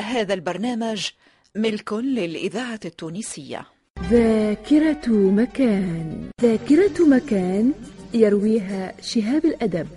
هذا البرنامج ملك للإذاعة التونسية. ذاكرة مكان. ذاكرة مكان يرويها شهاب الأدب.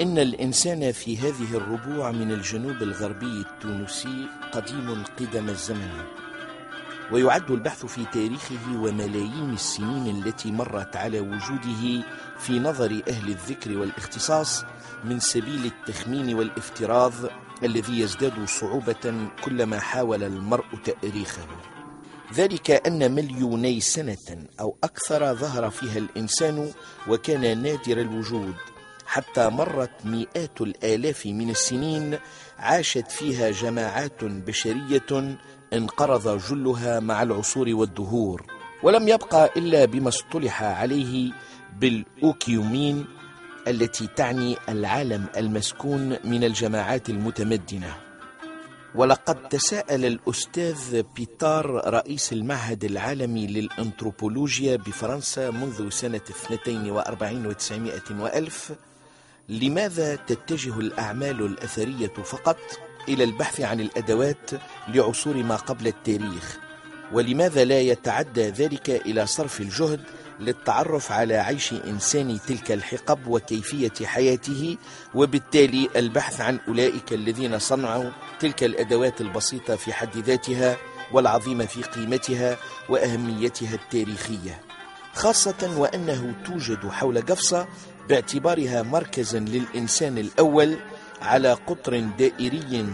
إن الإنسان في هذه الربوع من الجنوب الغربي التونسي قديم قدم الزمن. ويعد البحث في تاريخه وملايين السنين التي مرت على وجوده في نظر أهل الذكر والاختصاص من سبيل التخمين والافتراض الذي يزداد صعوبة كلما حاول المرء تأريخه. ذلك أن مليوني سنة أو أكثر ظهر فيها الإنسان وكان نادر الوجود حتى مرت مئات الآلاف من السنين عاشت فيها جماعات بشرية انقرض جلها مع العصور والدهور ولم يبقى إلا بما اصطلح عليه بالأوكيومين التي تعني العالم المسكون من الجماعات المتمدنة. ولقد تساءل الأستاذ بيتار رئيس المعهد العالمي للأنثروبولوجيا بفرنسا منذ سنة 42 و900 وألف لماذا تتجه الأعمال الأثرية فقط؟ إلى البحث عن الأدوات لعصور ما قبل التاريخ. ولماذا لا يتعدى ذلك إلى صرف الجهد للتعرف على عيش إنسان تلك الحقب وكيفية حياته؟ وبالتالي البحث عن أولئك الذين صنعوا تلك الأدوات البسيطة في حد ذاتها والعظيمة في قيمتها وأهميتها التاريخية. خاصة وأنه توجد حول قفصة باعتبارها مركزا للإنسان الأول على قطر دائري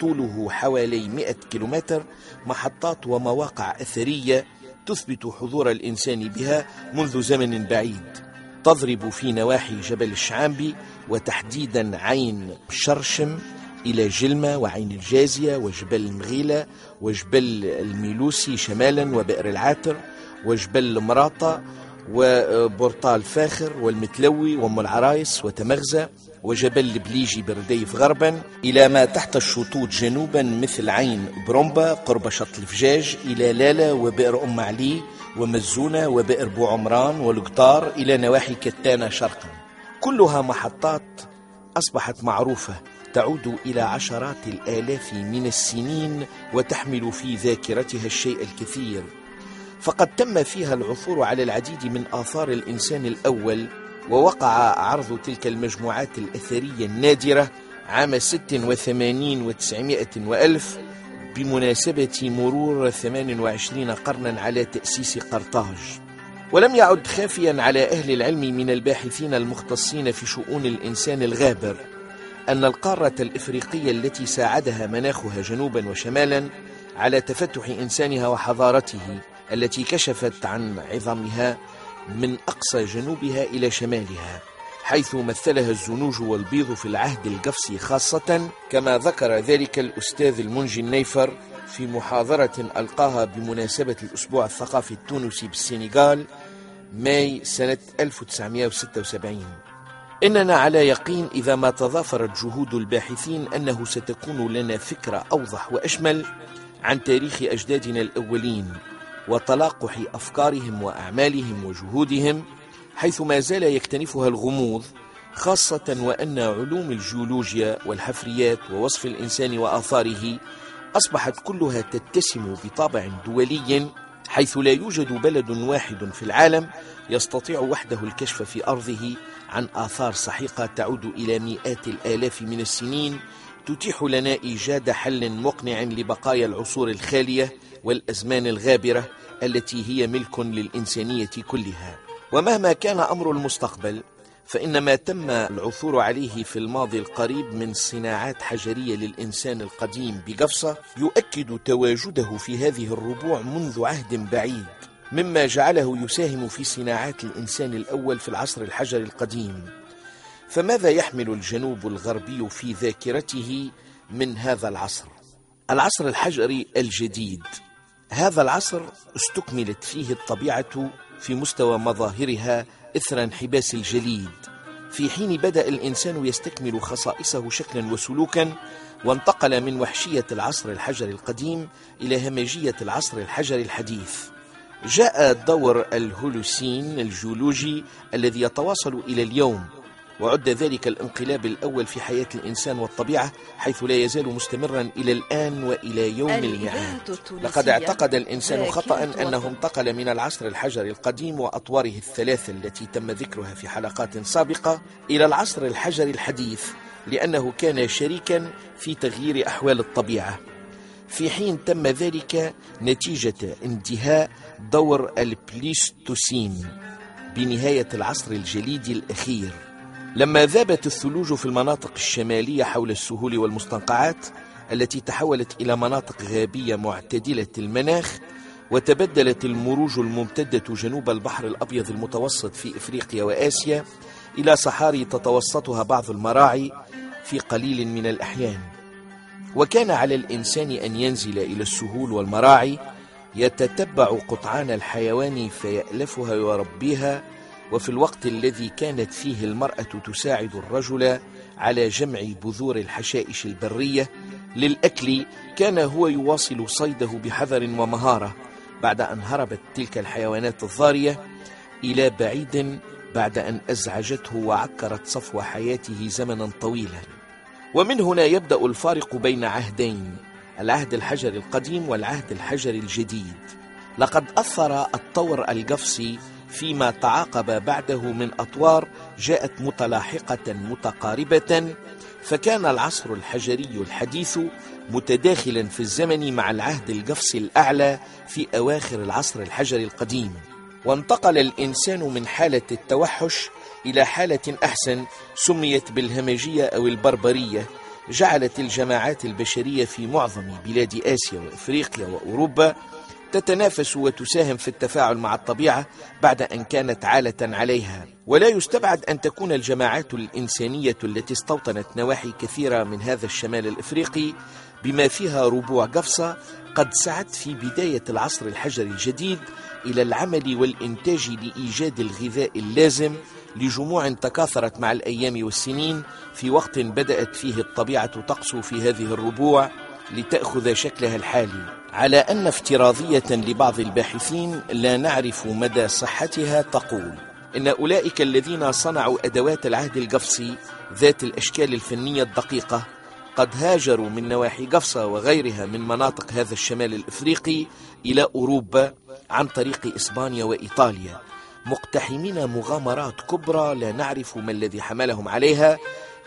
طوله حوالي 100 كيلومتر محطات ومواقع أثرية تثبت حضور الإنسان بها منذ زمن بعيد. تضرب في نواحي جبل الشعامبي وتحديدا عين شرشم إلى جلمة وعين الجازية وجبل المغيلة وجبل الميلوسي شمالا وبئر العاتر وجبل مراطة وبورطال فاخر والمتلوي وأم العرايس وتمغزة وجبل البليجي برديف غربا إلى ما تحت الشطوط جنوبا مثل عين برومبا قرب شط الفجاج إلى لالا وبئر أم علي ومزونة وبئر بو عمران والقطار إلى نواحي كتانة شرقا. كلها محطات أصبحت معروفة تعود إلى عشرات الآلاف من السنين وتحمل في ذاكرتها الشيء الكثير. فقد تم فيها العثور على العديد من آثار الإنسان الأول ووقع عرض تلك المجموعات الأثرية النادرة عام 86 وتسعمائة وألف بمناسبة مرور 28 قرنا على تأسيس قرطاج. ولم يعد خافيا على أهل العلم من الباحثين المختصين في شؤون الإنسان الغابر أن القارة الإفريقية التي ساعدها مناخها جنوبا وشمالا على تفتح إنسانها وحضارته التي كشفت عن عظمها من أقصى جنوبها إلى شمالها حيث مثلها الزنوج والبيض في العهد القفصي خاصة كما ذكر ذلك الأستاذ المنجي النيفر في محاضرة ألقاها بمناسبة الأسبوع الثقافي التونسي بالسنغال ماي سنة 1976 إننا على يقين إذا ما تضافرت جهود الباحثين أنه ستكون لنا فكرة أوضح وأشمل عن تاريخ أجدادنا الأولين. وتلاقح أفكارهم وأعمالهم وجهودهم حيث ما زال يكتنفها الغموض خاصة وأن علوم الجيولوجيا والحفريات ووصف الإنسان وآثاره أصبحت كلها تتسم بطابع دولي حيث لا يوجد بلد واحد في العالم يستطيع وحده الكشف في أرضه عن آثار سحيقة تعود إلى مئات الآلاف من السنين تتيح لنا إيجاد حل مقنع لبقايا العصور الخالية والأزمان الغابرة التي هي ملك للإنسانية كلها. ومهما كان أمر المستقبل فإن ما تم العثور عليه في الماضي القريب من صناعات حجرية للإنسان القديم بقفصة يؤكد تواجده في هذه الربوع منذ عهد بعيد مما جعله يساهم في صناعات الإنسان الأول في العصر الحجري القديم. فماذا يحمل الجنوب الغربي في ذاكرته من هذا العصر؟ العصر الحجري الجديد. هذا العصر استكملت فيه الطبيعة في مستوى مظاهرها إثر انحباس الجليد. في حين بدأ الإنسان يستكمل خصائصه شكلا وسلوكا وانتقل من وحشية العصر الحجري القديم إلى همجية العصر الحجري الحديث. جاء دور الهولوسين الجيولوجي الذي يتواصل إلى اليوم. وعد ذلك الانقلاب الأول في حياة الإنسان والطبيعة حيث لا يزال مستمرا إلى الآن وإلى يوم الميعاد. لقد اعتقد الإنسان خطأ أنه. انتقل من العصر الحجري القديم وأطواره الثلاثة التي تم ذكرها في حلقات سابقة إلى العصر الحجري الحديث لأنه كان شريكا في تغيير أحوال الطبيعة. في حين تم ذلك نتيجة انتهاء دور البليستوسين بنهاية العصر الجليدي الأخير. لما ذابت الثلوج في المناطق الشمالية حول السهول والمستنقعات التي تحولت إلى مناطق غابية معتدلة المناخ وتبدلت المروج الممتدة جنوب البحر الأبيض المتوسط في إفريقيا وآسيا إلى صحاري تتوسطها بعض المراعي في قليل من الأحيان. وكان على الإنسان أن ينزل إلى السهول والمراعي يتتبع قطعان الحيوان فيألفها ويربيها وفي الوقت الذي كانت فيه المرأة تساعد الرجل على جمع بذور الحشائش البرية للأكل كان هو يواصل صيده بحذر ومهارة بعد أن هربت تلك الحيوانات الضارية إلى بعيد بعد أن أزعجته وعكرت صفو حياته زمنا طويلا. ومن هنا يبدأ الفارق بين عهدين العهد الحجري القديم والعهد الحجري الجديد. لقد أثر الطور القفصي فيما تعاقب بعده من أطوار جاءت متلاحقة متقاربة فكان العصر الحجري الحديث متداخلا في الزمن مع العهد القفصي الأعلى في أواخر العصر الحجري القديم. وانتقل الإنسان من حالة التوحش إلى حالة أحسن سميت بالهمجية أو البربرية جعلت الجماعات البشرية في معظم بلاد آسيا وإفريقيا وأوروبا تتنافس وتساهم في التفاعل مع الطبيعة بعد أن كانت عالة عليها. ولا يستبعد أن تكون الجماعات الإنسانية التي استوطنت نواحي كثيرة من هذا الشمال الإفريقي بما فيها ربوع قفصة قد سعت في بداية العصر الحجري الجديد إلى العمل والإنتاج لإيجاد الغذاء اللازم لجموع تكاثرت مع الأيام والسنين في وقت بدأت فيه الطبيعة تقسو في هذه الربوع لتأخذ شكلها الحالي. على أن افتراضية لبعض الباحثين لا نعرف مدى صحتها تقول إن أولئك الذين صنعوا أدوات العهد القفصي ذات الأشكال الفنية الدقيقة قد هاجروا من نواحي قفصة وغيرها من مناطق هذا الشمال الإفريقي إلى أوروبا عن طريق إسبانيا وإيطاليا مقتحمين مغامرات كبرى لا نعرف ما الذي حملهم عليها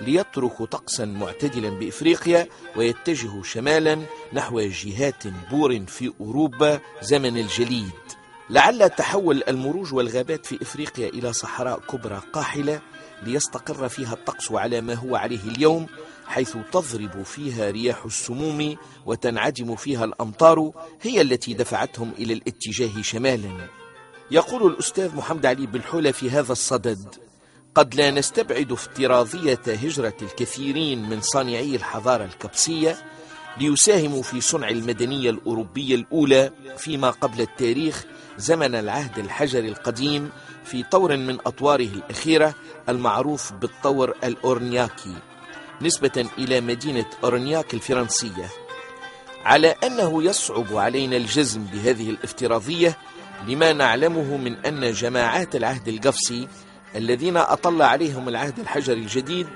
ليتركوا طقسا معتدلا بإفريقيا ويتجهوا شمالا نحو جهات بور في أوروبا زمن الجليد. لعل تحول المروج والغابات في إفريقيا إلى صحراء كبرى قاحلة ليستقر فيها الطقس على ما هو عليه اليوم حيث تضرب فيها رياح السموم وتنعدم فيها الأمطار هي التي دفعتهم إلى الاتجاه شمالا. يقول الأستاذ محمد علي بالحولة في هذا الصدد قد لا نستبعد افتراضية هجرة الكثيرين من صانعي الحضارة الكبسية ليساهموا في صنع المدنية الأوروبية الأولى فيما قبل التاريخ زمن العهد الحجري القديم في طور من أطواره الأخيرة المعروف بالطور الأورنياكي نسبة إلى مدينة أورنياك الفرنسية. على أنه يصعب علينا الجزم بهذه الافتراضية لما نعلمه من أن جماعات العهد القفصي الذين أطل عليهم العهد الحجري الجديد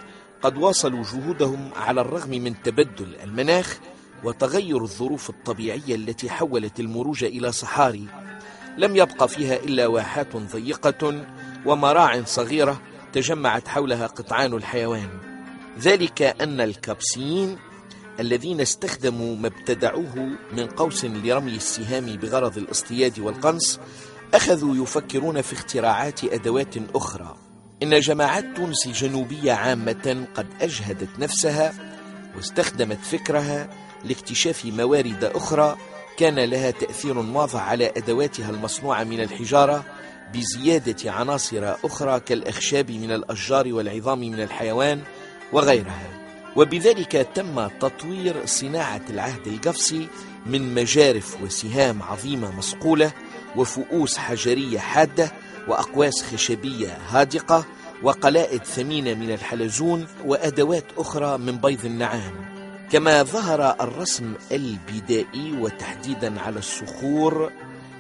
قد واصلوا جهودهم على الرغم من تبدل المناخ وتغير الظروف الطبيعية التي حولت المروج إلى صحاري. لم يبق فيها إلا واحات ضيقة ومراع صغيرة تجمعت حولها قطعان الحيوان. ذلك أن الكبسيين الذين استخدموا ما ابتدعوه من قوس لرمي السهام بغرض الاصطياد والقنص أخذوا يفكرون في اختراعات أدوات أخرى. إن جماعات تونس الجنوبية عامة قد أجهدت نفسها واستخدمت فكرها لاكتشاف موارد أخرى كان لها تأثير واضح على أدواتها المصنوعة من الحجارة بزيادة عناصر أخرى كالأخشاب من الأشجار والعظام من الحيوان وغيرها. وبذلك تم تطوير صناعة العهد القفصي من مجارف وسهام عظيمة مصقولة وفؤوس حجرية حادة وأقواس خشبية هادقة وقلائد ثمينة من الحلزون وأدوات أخرى من بيض النعام. كما ظهر الرسم البدائي وتحديدا على الصخور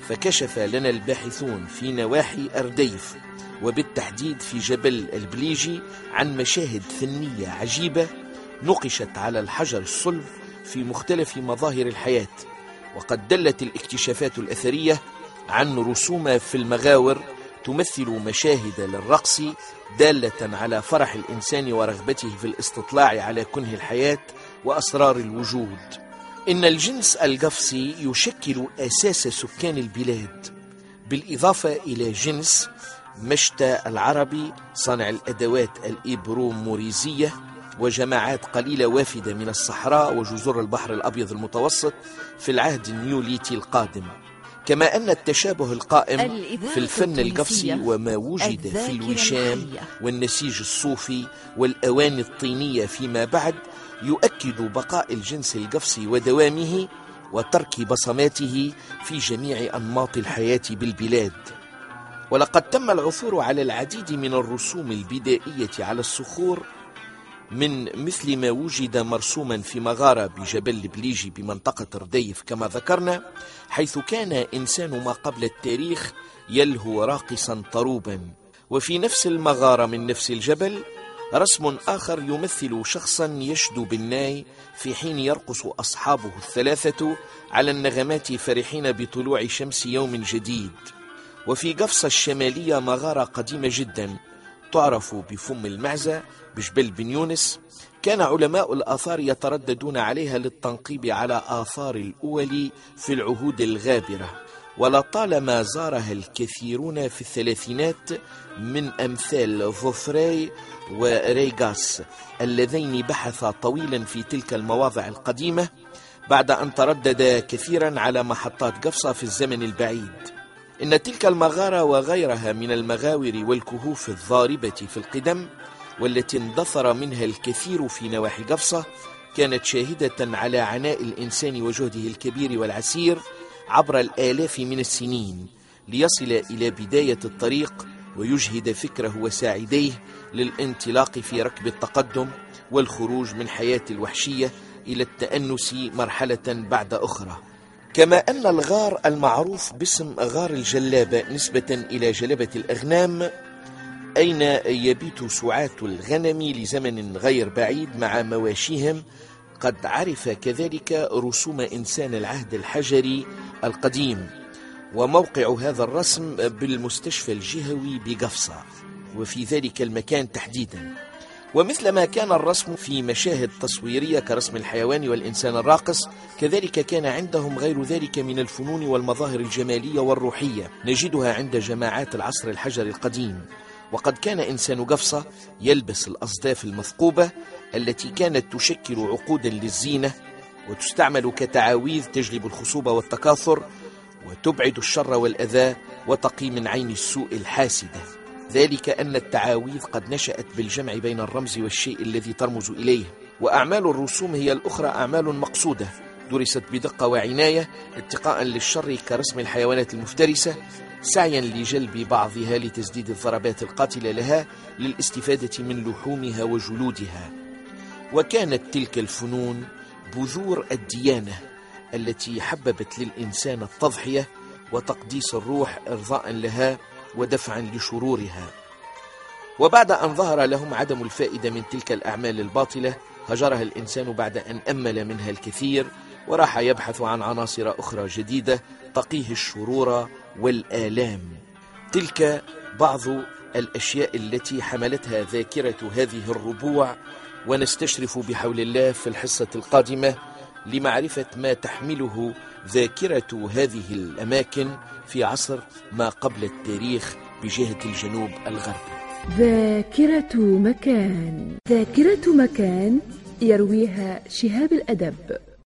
فكشف لنا الباحثون في نواحي أرديف وبالتحديد في جبل البليجي عن مشاهد فنية عجيبة نقشت على الحجر الصلب في مختلف مظاهر الحياة. وقد دلت الاكتشافات الأثرية عن رسوم في المغاور تمثل مشاهد للرقص دالة على فرح الإنسان ورغبته في الاستطلاع على كنه الحياة وأسرار الوجود. إن الجنس القفصي يشكل أساس سكان البلاد. بالإضافة إلى جنس مشتى العربي صانع الأدوات الإبروموريزية وجماعات قليلة وافدة من الصحراء وجزر البحر الأبيض المتوسط في العهد النيوليتي القادم. كما أن التشابه القائم في الفن القفصي وما وجد في الوشام والنسيج الصوفي والأواني الطينية فيما بعد يؤكد بقاء الجنس القفصي ودوامه وترك بصماته في جميع أنماط الحياة بالبلاد. ولقد تم العثور على العديد من الرسوم البدائية على الصخور من مثل ما وجد مرسوما في مغارة بجبل بليجي بمنطقة رديف كما ذكرنا حيث كان إنسان ما قبل التاريخ يلهو راقصا طروبا. وفي نفس المغارة من نفس الجبل رسم آخر يمثل شخصا يشدو بالناي في حين يرقص أصحابه الثلاثة على النغمات فرحين بطلوع شمس يوم جديد. وفي قفصة الشمالية مغارة قديمة جدا تعرف بفم المعزة بجبل بن يونس كان علماء الآثار يترددون عليها للتنقيب على آثار الأول في العهود الغابرة. ولطالما زارها الكثيرون في الثلاثينات من أمثال ظفري وريغاس اللذين بحثا طويلا في تلك المواضع القديمة بعد أن ترددا كثيرا على محطات قفصة في الزمن البعيد. إن تلك المغارة وغيرها من المغاور والكهوف الضاربة في القدم والتي اندثر منها الكثير في نواحي قفصة كانت شاهدة على عناء الإنسان وجهده الكبير والعسير عبر الآلاف من السنين ليصل إلى بداية الطريق ويجهد فكره وساعديه للانطلاق في ركب التقدم والخروج من حياة الوحشية إلى التأنس مرحلة بعد أخرى. كما أن الغار المعروف باسم غار الجلابة نسبة إلى جلبة الأغنام أين يبيت سعاة الغنم لزمن غير بعيد مع مواشيهم قد عرف كذلك رسوم إنسان العهد الحجري القديم. وموقع هذا الرسم بالمستشفى الجهوي بقفصة. وفي ذلك المكان تحديدا. ومثلما كان الرسم في مشاهد تصويرية كرسم الحيوان والإنسان الراقص كذلك كان عندهم غير ذلك من الفنون والمظاهر الجمالية والروحية نجدها عند جماعات العصر الحجري القديم. وقد كان إنسان قفصة يلبس الأصداف المثقوبة التي كانت تشكل عقودا للزينة وتستعمل كتعاويذ تجلب الخصوبة والتكاثر وتبعد الشر والأذى وتقي من عين السوء الحاسدة. ذلك أن التعاويذ قد نشأت بالجمع بين الرمز والشيء الذي ترمز إليه وأعمال الرسوم هي الأخرى أعمال مقصودة درست بدقة وعناية اتقاء للشر كرسم الحيوانات المفترسة سعيا لجلب بعضها لتسديد الضربات القاتلة لها للاستفادة من لحومها وجلودها. وكانت تلك الفنون بذور الديانة التي حببت للإنسان التضحية وتقديس الروح إرضاء لها ودفعا لشرورها. وبعد أن ظهر لهم عدم الفائدة من تلك الأعمال الباطلة هجرها الإنسان بعد أن أمل منها الكثير وراح يبحث عن عناصر أخرى جديدة تقيه الشرور والآلام. تلك بعض الأشياء التي حملتها ذاكرة هذه الربوع ونستشرف بحول الله في الحصة القادمة لمعرفة ما تحمله ذاكرة هذه الأماكن في عصر ما قبل التاريخ بجهة الجنوب الغربي. ذاكرة مكان. ذاكرة مكان يرويها شهاب الأدب.